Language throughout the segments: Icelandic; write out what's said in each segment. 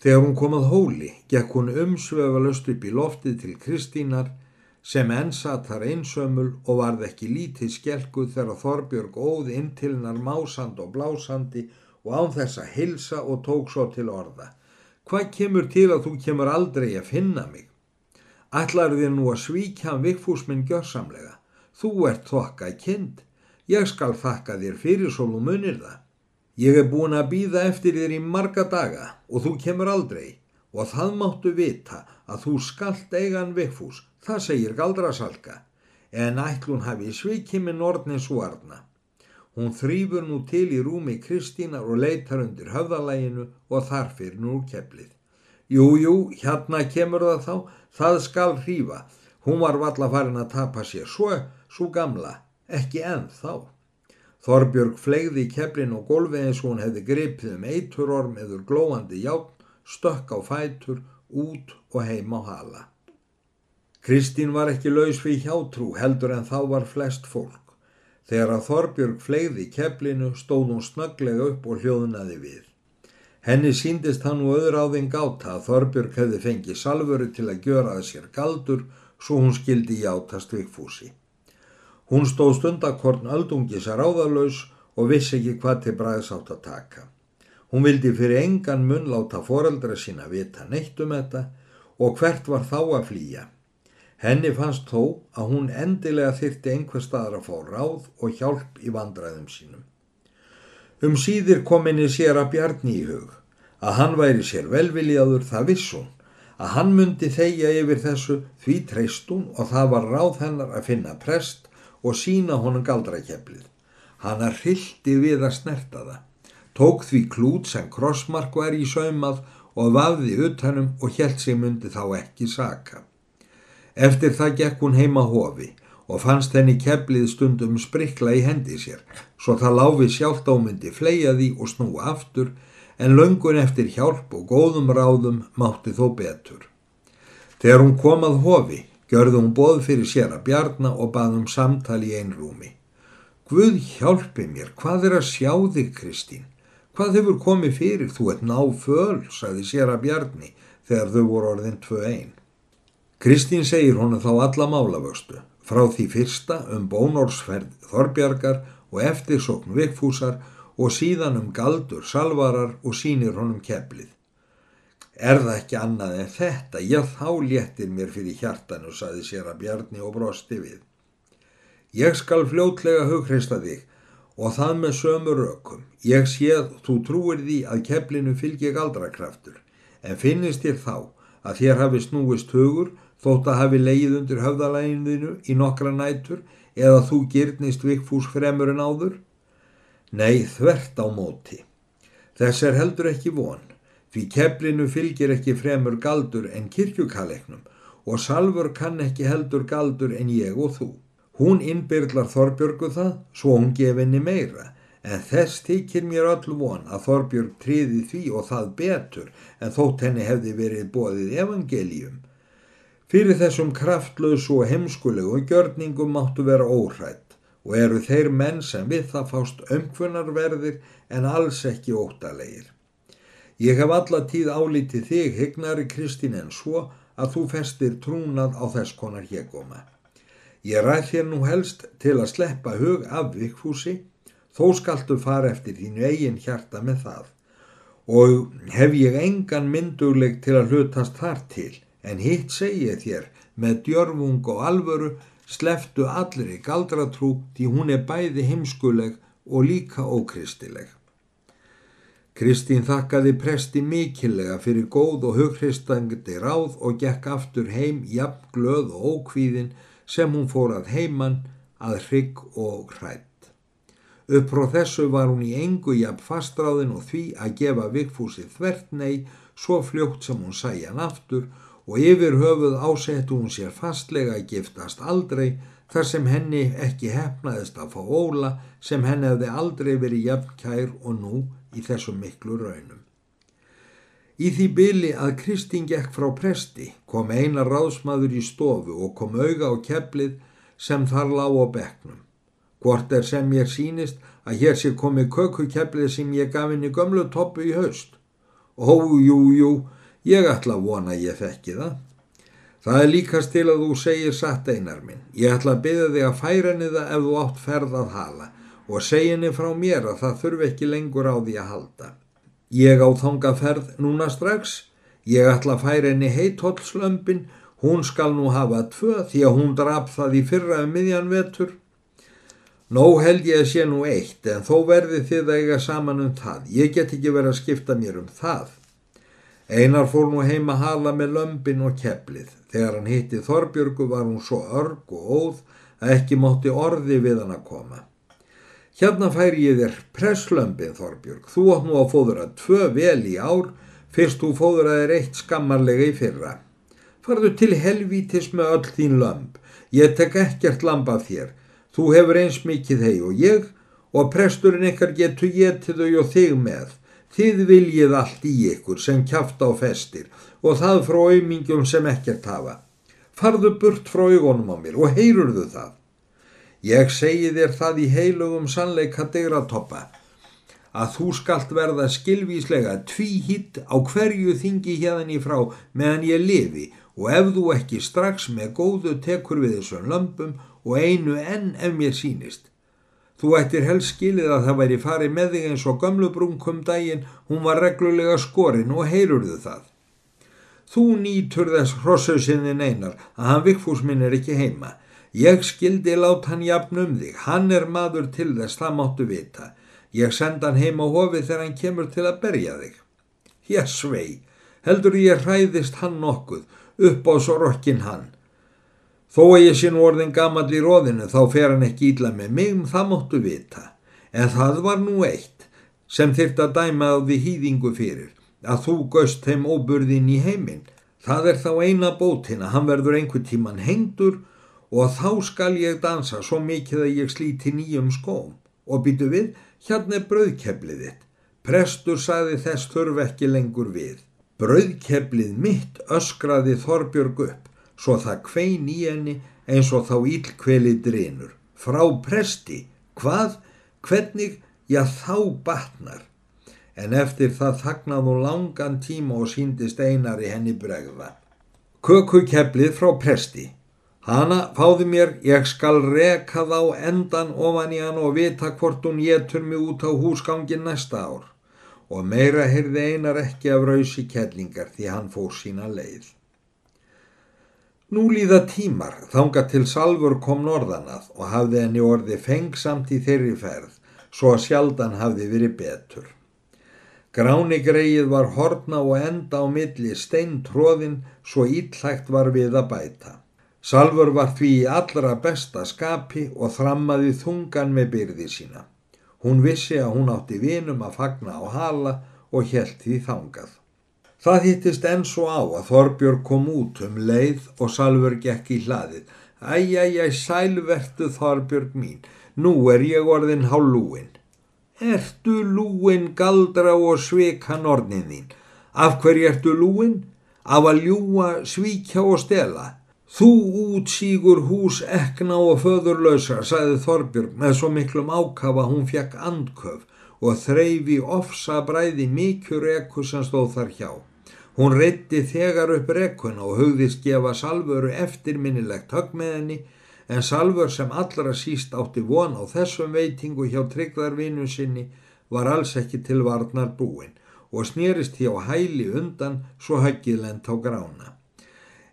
Þegar hún kom að hóli, gekk hún umsveifalust upp í loftið til Kristínar sem ennsat þar einsömmul og varð ekki lítið skelguð þegar Þorbjörg óð inn til hennar másand og blásandi og án þess að hilsa og tók svo til orða. Hvað kemur til að þú kemur aldrei að finna mig? Ætlar þér nú að svíkja vikfús minn gjörsamlega? Þú ert þokka kind. Ég skal þakka þér fyrir svo þú munir það. Ég er búin að býða eftir þér í marga daga og þú kemur aldrei og það máttu vita að þú skalt eigan vikfús, það segir galdrasalka, en ætlun hafi svikið með nortnin svarna. Hún þrýfur nú til í rúmi Kristínar og leitar undir höfðalæginu og þar fyrir nú keflið. Jú, jú, hérna kemur það þá, það skal hrífa. Hún var valla farin að tapa sér svo, svo gamla, ekki enn þá. Þorbjörg flegði í keflin og gólfi eins og hún hefði gripið um eiturorm eður glóandi játn, stökk á fætur, út og heim á hala. Kristín var ekki laus við hjátrú heldur en þá var flest fólk. Þegar að Þorbjörg flegði í keflinu stóð hún snögglega upp og hljóðnaði við. Henni síndist hann og öðru á þinn gáta að Þorbjörg hefði fengið salvöru til að gjöra að sér galdur svo hún skildi játast vikfúsi. Hún stóð stundakorn öldungis að ráðalös og vissi ekki hvað til bræðs átt að taka. Hún vildi fyrir engan munn láta foreldra sína vita neitt um þetta og hvert var þá að flýja. Henni fannst þó að hún endilega þyrti einhver staðar að fá ráð og hjálp í vandræðum sínum. Um síðir kom henni sér að bjarni í hug, að hann væri sér velviljaður það vissum, að hann myndi þegja yfir þessu því treystun og það var ráð hennar að finna prest og sína honum galdrakeflið. Hann að hrildi við að snerta það, tók því klút sem krossmark var í saumað og vafði utanum og held sig myndi þá ekki saka. Eftir það gekk hún heima hofi og fannst henni keflið stundum sprikla í hendi sér, svo það láfi sjálft ámyndi fleia því og snúa aftur, en löngun eftir hjálp og góðum ráðum mátti þó betur. Þegar hún kom að hofi, gjörði hún bóð fyrir sér að bjarna og baðum samtali í einrúmi. Guð hjálpi mér, hvað er að sjá þig, Kristín? Hvað hefur komið fyrir? Þú ert ná föl, sagði sér að bjarni þegar þau voru orðin tvö einn. Kristín segir honu þá alla málavöxtu, frá því fyrsta um bónorsferð Þorbjargar og eftirsokn Vikfúsar og síðan um galdur Salvarar og sínir honum keflið. Er það ekki annað en þetta? Já, þá léttir mér fyrir hjartanu, saði sér að Bjarni og brosti við. Ég skal fljótlega hugreista þig og það með sömu rökum. Ég séð þú trúir því að keflinu fylgji galdrakraftur, en finnist þér þá að þér hafi snúist hugur þótt að hafi leið undir höfðalægininu í nokkra nætur eða þú gyrnist vikfús fremur en áður? Nei, þvert á móti. Þess er heldur ekki von, því keflinu fylgir ekki fremur galdur en kirkjukaleknum og Salfur kann ekki heldur galdur en ég og þú. Hún innbyrlar Þorbjörgu það, svo hún gefinni meira, en þess þykir mér öll von að Þorbjörg triði því og það betur en þótt henni hefði verið bóðið evangelium. Fyrir þessum kraftlösu og heimskulegu gjörningum máttu vera óhrætt og eru þeir menn sem við það fást ömkvunarverðir en alls ekki óttalegir. Ég hef alla tíð álítið þig, hygnari Kristín, en svo að þú festir trúnað á þess konar hegóma. Ég ræð þér nú helst til að sleppa hug af vikfúsi, þó skaltu fara eftir þínu eigin hjarta með það. Og hef ég engan myndugleg til að hlutast þar til, en hitt segi ég þér með djörfung og alvöru sleftu allir í galdratrú því hún er bæði heimskuleg og líka ókristileg. Kristín þakkaði presti mikillega fyrir góð og hughristandi ráð og gekk aftur heim jafn glöð og ókvíðin sem hún fór að heiman að hrygg og hrætt. Upp frá þessu var hún í engu jafn fastráðin og því að gefa vikfúsi þvert nei svo fljótt sem hún sæja hann aftur og yfir höfuð ásettu hún sér fastlega að giftast aldrei þar sem henni ekki hefnaðist að fá óla sem henni hefði aldrei verið jafn kær og nú í þessum miklu raunum. Í því byli að Kristín gekk frá presti kom eina ráðsmaður í stofu og kom auga á keflið sem þar lág á beknum. Hvort er sem ég sínist að hér sé komið kökukeflið sem ég gaf í gömlu toppu í haust Ó, jú, jú, ég ætla að vona ég þekki það. Það er líkast til að þú segir satt einar minn. Ég ætla að byggja þig að færa það ef þú átt ferð að hala og segja henni frá mér að það þurfi ekki lengur á því að halda. Ég á þanga ferð núna strax. Ég ætla að færa henni heithollslömpin. Hún skal nú hafa tvö því að hún draf það í fyrra um miðjan vetur. Nó held ég að sé nú eitt en þó verði þið að eiga saman um það. Ég get ekki verið að skipta mér um það. Einar fór nú heima hala með lömpin og keplið. Þegar hann hitti Þorbjörgu var hún svo örg og óð að ekki mótti orði við hann að koma. Hérna fær ég þér presslömpin Þorbjörg. Þú átt nú að fóðra tvö vel í ár fyrst þú fóðraðir eitt skammarlega í fyrra. Farðu til helvítis með öll þín lömp. Ég tek ekkert lamp af þér. Þú hefur eins mikið hei og ég og presturinn ykkar getur getið þau og þig með. Þið viljið allt í ykkur sem kjáft á festir og það frá auðmingjum sem ekkert hafa. Farðu burt frá augunum á mér og heyrurðu það. Ég segi þér það í heilugum sannleika degratoppa að þú skalt verða skilvíslega tvíhitt á hverju þingi hérðan í frá meðan ég lifi og ef þú ekki strax með góðu tekur við þessum lömpum og einu enn ef mér sínist. Þú ættir helst skilið að það væri farið með þig eins og gömlu brúnkum daginn, hún var reglulega skorinn og heyrurðu það. Þú nýtur þess hrossuðsinn einar að hann vikfús minn er ekki heima. Ég skildi lát hann jafn um þig, hann er maður til þess, það máttu vita. Ég senda hann heim á hofið þegar hann kemur til að berja þig. Ég svei, heldur ég hræðist hann nokkuð, upp á svo rokkin hann. Þó að ég sé nú orðin gammal í róðinu þá fer hann ekki íla með mig, það máttu vita. En það var nú eitt sem þyrrt að dæma á því hýðingu fyrir, að þú göst þeim óburðin í heiminn. Það er þá eina bótin að hann verður einhver tíman hengdur og þá skal ég dansa svo mikið að ég slíti nýjum skóm. Og býtu við, hérna er brauðkeplið þitt. Prestur saði þess þurf ekki lengur við. Brauðkeplið mitt öskraði Þorbjörg upp svo það kvein í henni eins og þá ílkveli drinur. Frá presti, hvað, hvernig, já þá batnar. En eftir það þagnað hún langan tíma og síndist einar í henni bregða. Kökukeplið frá presti. Hanna, fáðu mér, ég skal reka þá endan ofan í hann og vita hvort hún getur mig út á húsgangin næsta ár. Og meira heyrði einar ekki af rausi kellingar því hann fór sína leið. Nú líða tímar, þanga til Salfur kom norðanað og hafði henni orði fengsamt í þeirri ferð, svo að sjaldan hafði verið betur. Gráni greið var horna og enda á milli steintróðin svo ítlægt var við að bæta. Salfur var því í allra besta skapi og þrammaði þungan með byrði sína. Hún vissi að hún átti vinum að fagna á hala og helt því þangað. Það hittist enn svo á að Þorbjörg kom út um leið og Salfur gekk í hlaðið. Æjæjæj, sælvertu Þorbjörg mín, nú er ég orðin hálúin. Ertu lúin galdra og svika nornin þín? Af hverju ertu lúin? Af að ljúa, svíkja og stela? Þú útsígur hús ekna og föðurlösa, sagði Þorbjörg með svo miklum ákafa hún fekk andköf og þreyfi ofsa bræði mikjur ekku sem stóð þar hjá. Hún reytti þegar upp rekuna og hugðist gefa Salvöru eftirminnilegt högg með henni en Salvör sem allra síst átti von á þessum veitingu hjá tryggðarvinu sinni var alls ekki til varnar búin og snýrist hjá hæli undan svo höggið lent á grána.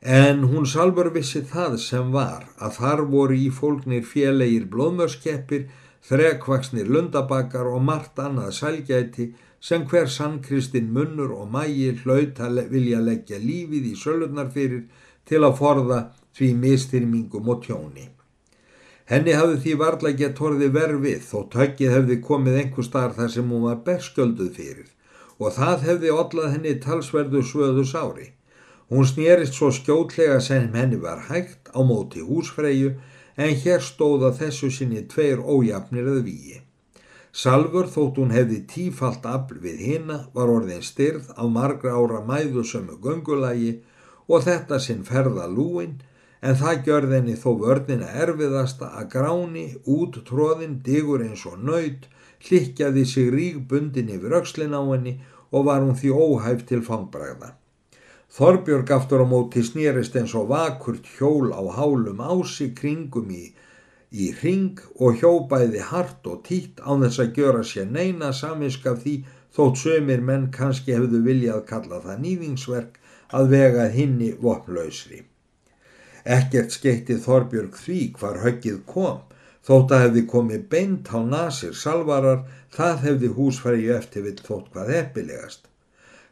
En hún Salvör vissi það sem var að þar voru í fólknir félegir blóðmörskeppir, þrekvaksnir lundabakar og margt annað sælgæti sem hver sannkristinn munnur og mægi hlaut að vilja leggja lífið í sölurnar fyrir til að forða því mistyrmingum og tjóni. Henni hafði því varla gett horði verfið þó tökkið hefði komið einhver starf þar sem hún var berskölduð fyrir og það hefði ollað henni talsverðu svöðu sári. Hún snýrist svo skjótlega sem henni var hægt á móti húsfreyju en hér stóða þessu sinni tveir ójafnir að víi. Salfur þótt hún hefði tífalt afl við hina var orðin styrð á margra ára mæðusömu göngulægi og þetta sinn ferða lúin en það gjörð henni þó vörnina erfiðasta að gráni út tróðin digur eins og nöyt, hlikkjaði sig rík bundin yfir aukslin á henni og var hún því óhæf til fangbræða. Þorbjörg aftur á móti snýrist eins og vakurt hjól á hálum ási kringum í, í ring og hjópaði hart og títt á þess að gjöra sér neina saminskaf því þótt sömur menn kannski hefðu viljað kalla það nývingsverk að vega hinni vopnlausri. Ekkert skeitti Þorbjörg því hvar höggið kom, þótt að hefði komið beint á nasir salvarar, það hefði húsfæri eftir vill þótt hvað heppilegast.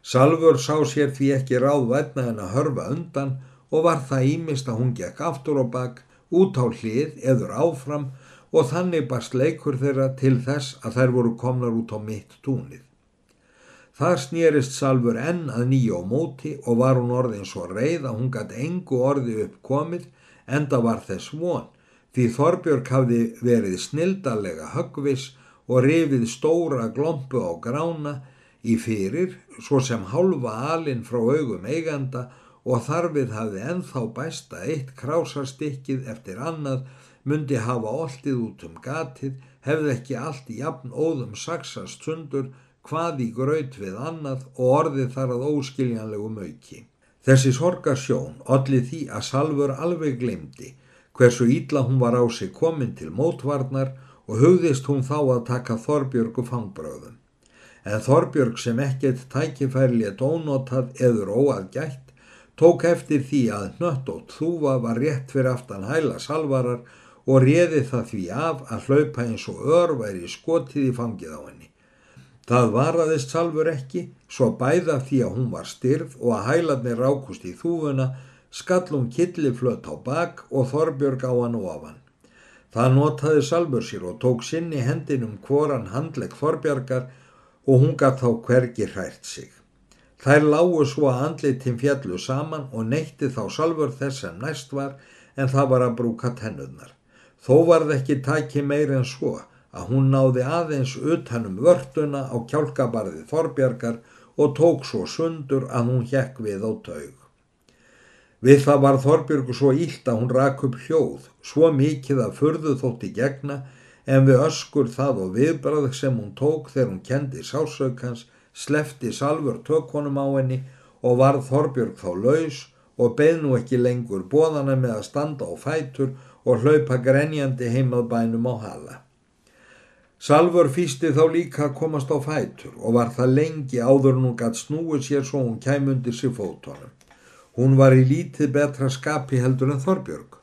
Salfur sá sér því ekki ráðvætna en að hörfa undan og var það ímist að hún gekk aftur og bakk, út á hlið eður áfram og þannig barst leikur þeirra til þess að þær voru komnar út á mitt túnið. Þar snýrist Salfur enn að nýja á móti og var hún orðin svo reið að hún gæti engu orði upp komið enda var þess von því Þorbjörg hafði verið snildarlega höggvis og rifið stóra glompu á grána í fyrir svo sem hálfa alin frá augum eiganda og þarfið hafði enþá bæsta eitt krásastykkið eftir annað myndi hafa oltið út um gatið, hefði ekki allt í jafn óðum saksast sundur hvað í graut við annað og orðið þar að óskiljanlegu mauki. Þessi sorgarsjón odlið því að Salfur alveg glemdi hversu ítla hún var á sig komin til mótvarnar og hugðist hún þá að taka Þorbjörgu fangbröðum en Þorbjörg sem ekkert tækifærlétt ónotað eður óaðgætt tók eftir því að nött og þúfa var rétt fyrir aftan hæla salvarar og réði það því af að hlaupa eins og ör væri skotið í fangið á henni. Það varaðist salfur ekki, svo bæða því að hún var styrð og að hælarnir rákust í þúfuna, skallum killiflött á bak og Þorbjörg á hann ofan. Það notaði salfur sér og tók sinni hendinum hvoran handlegg Þorbjörgar og hún gaf þá hvergi hrært sig. Þær lágu svo að andlitin fjallu saman og neytti þá salfur þess sem næst var en það var að brúka tennurnar. Þó var það ekki taki meir en svo að hún náði aðeins utanum vörtuna á kjálkabarði Þorbjarkar og tók svo sundur að hún hjekk við á taug. Við það var Þorbjörgu svo ílt að hún rak upp hljóð, svo mikið að furðu þótti gegna en við öskur það og viðbrað sem hún tók þegar hún kendi sásaukans, slefti salfur tökkonum á henni og varð Þorbjörg þá laus og beð nú ekki lengur bóðana með að standa á fætur og hlaupa grenjandi heimað bænum á hala. Salfur fýsti þá líka að komast á fætur og var það lengi áður hún gætt snúið sér svo hún kæmundi sér fótonum. Hún var í lítið betra skapi heldur en Þorbjörg.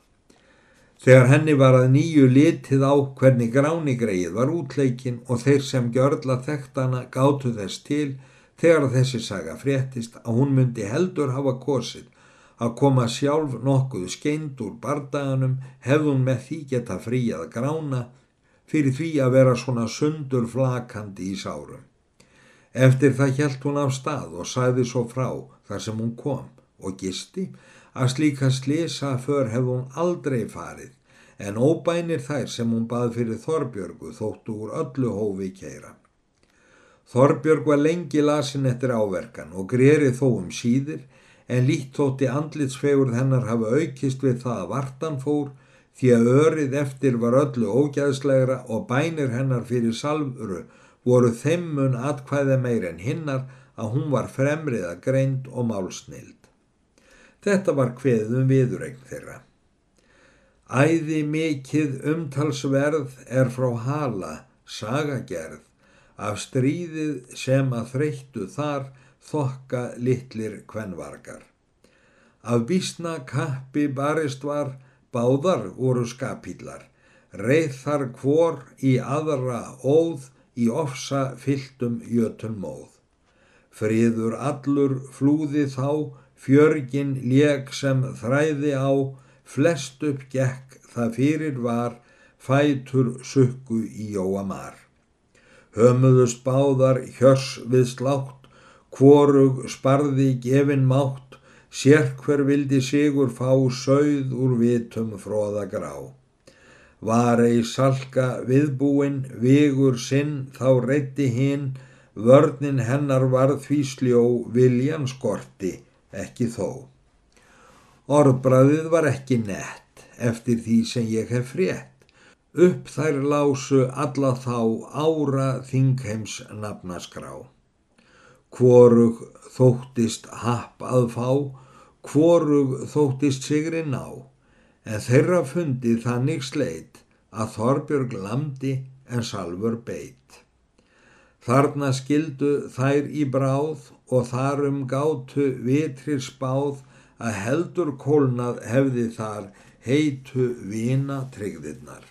Þegar henni var að nýju litið á hvernig gránigreið var útleikin og þeir sem gjörla þekktana gátu þess til þegar þessi saga fréttist að hún myndi heldur hafa kosið að koma sjálf nokkuð skeind úr bardaganum hefðun með því geta fríað grána fyrir því að vera svona sundur flakandi í sárum. Eftir það hjælt hún af stað og sæði svo frá þar sem hún kom og gisti að slíka slisa för hefði hún aldrei farið en óbænir þær sem hún bað fyrir Þorbjörgu þóttu úr öllu hófi keira. Þorbjörg var lengi lasin eftir áverkan og greri þó um síðir en lít þótti andlitsfegurð hennar hafa aukist við það að vartan fór því að örið eftir var öllu ógæðslegra og bænir hennar fyrir salvuru voru þemmun atkvæða meir en hinnar að hún var fremriða greind og málsnild. Þetta var hveðum viðregn þeirra. Æði mikið umtalsverð er frá hala sagagerð af stríðið sem að þreyttu þar þokka litlir kvenvargar. Af bísna kappi barist var báðar voru skapillar, reið þar hvor í aðra óð í ofsa fylltum jötun móð. Friður allur flúði þá fjörgin leg sem þræði á, flest upp gekk það fyrir var, fætur sukku í jóamar. Hömuðust báðar hjörs við slátt, kvorug sparði gefin mátt, sér hver vildi sigur fá sögð úr vitum fróða grá. Var ei salka viðbúin, vigur sinn þá reytti hinn, vörnin hennar varð því sljó viljan skorti, ekki þó. Orðbræðið var ekki nett eftir því sem ég hef frétt. Upp þær lásu alla þá ára þingheims nafnaskrá. Hvorug þóttist happ að fá, hvorug þóttist sigri ná, en þeirra fundi þannig sleit að Þorbjörg lamdi en salfur beitt. Þarna skildu þær í bráð og þarum gátu vitrir spáð að heldur kólnað hefði þar heitu vina tryggðirnar.